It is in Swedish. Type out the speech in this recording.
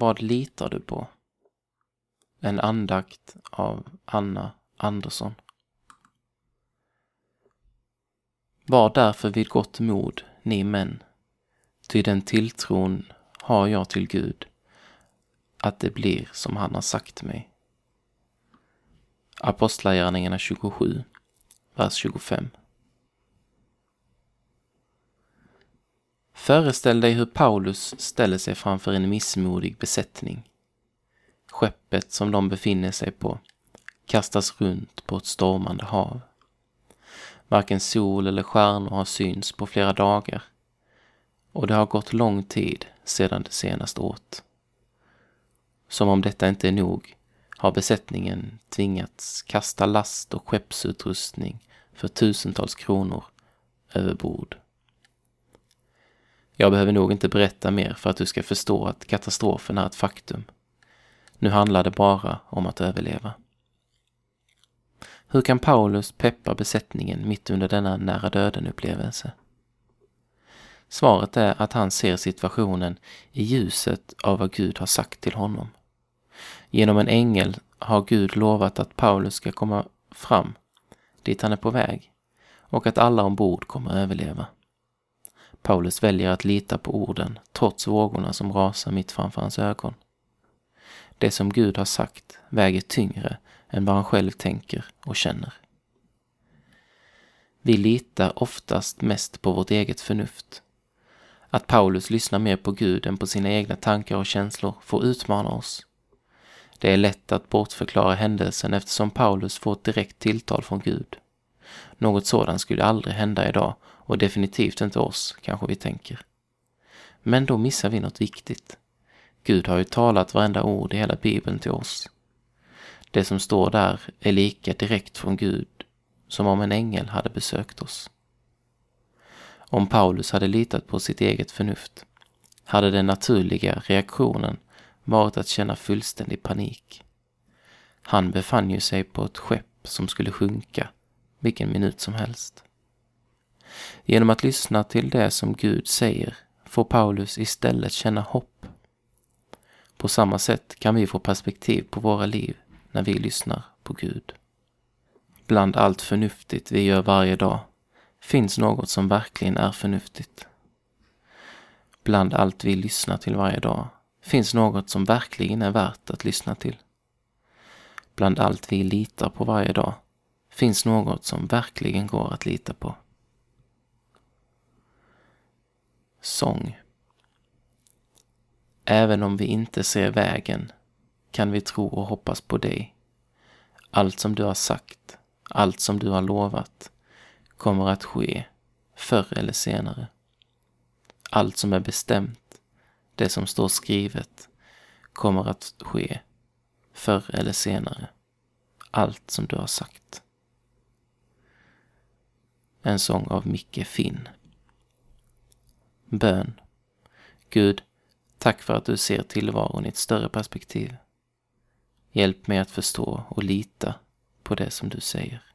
Vad litar du på? En andakt av Anna Andersson. Var därför vid gott mod, ni män, ty den tilltron har jag till Gud, att det blir som han har sagt mig. Apostlagärningarna 27, vers 25. Föreställ dig hur Paulus ställer sig framför en missmodig besättning. Skeppet som de befinner sig på kastas runt på ett stormande hav. Varken sol eller stjärnor har synts på flera dagar och det har gått lång tid sedan det senast åt. Som om detta inte är nog har besättningen tvingats kasta last och skeppsutrustning för tusentals kronor över bord. Jag behöver nog inte berätta mer för att du ska förstå att katastrofen är ett faktum. Nu handlar det bara om att överleva. Hur kan Paulus peppa besättningen mitt under denna nära döden-upplevelse? Svaret är att han ser situationen i ljuset av vad Gud har sagt till honom. Genom en ängel har Gud lovat att Paulus ska komma fram dit han är på väg och att alla ombord kommer överleva. Paulus väljer att lita på orden trots vågorna som rasar mitt framför hans ögon. Det som Gud har sagt väger tyngre än vad han själv tänker och känner. Vi litar oftast mest på vårt eget förnuft. Att Paulus lyssnar mer på Gud än på sina egna tankar och känslor får utmana oss. Det är lätt att bortförklara händelsen eftersom Paulus får ett direkt tilltal från Gud. Något sådant skulle aldrig hända idag och definitivt inte oss, kanske vi tänker. Men då missar vi något viktigt. Gud har ju talat varenda ord i hela Bibeln till oss. Det som står där är lika direkt från Gud som om en ängel hade besökt oss. Om Paulus hade litat på sitt eget förnuft hade den naturliga reaktionen varit att känna fullständig panik. Han befann ju sig på ett skepp som skulle sjunka vilken minut som helst. Genom att lyssna till det som Gud säger får Paulus istället känna hopp. På samma sätt kan vi få perspektiv på våra liv när vi lyssnar på Gud. Bland allt förnuftigt vi gör varje dag finns något som verkligen är förnuftigt. Bland allt vi lyssnar till varje dag finns något som verkligen är värt att lyssna till. Bland allt vi litar på varje dag finns något som verkligen går att lita på. Sång Även om vi inte ser vägen kan vi tro och hoppas på dig. Allt som du har sagt, allt som du har lovat kommer att ske förr eller senare. Allt som är bestämt, det som står skrivet, kommer att ske förr eller senare. Allt som du har sagt. En sång av Micke Finn. Bön. Gud, tack för att du ser tillvaron i ett större perspektiv. Hjälp mig att förstå och lita på det som du säger.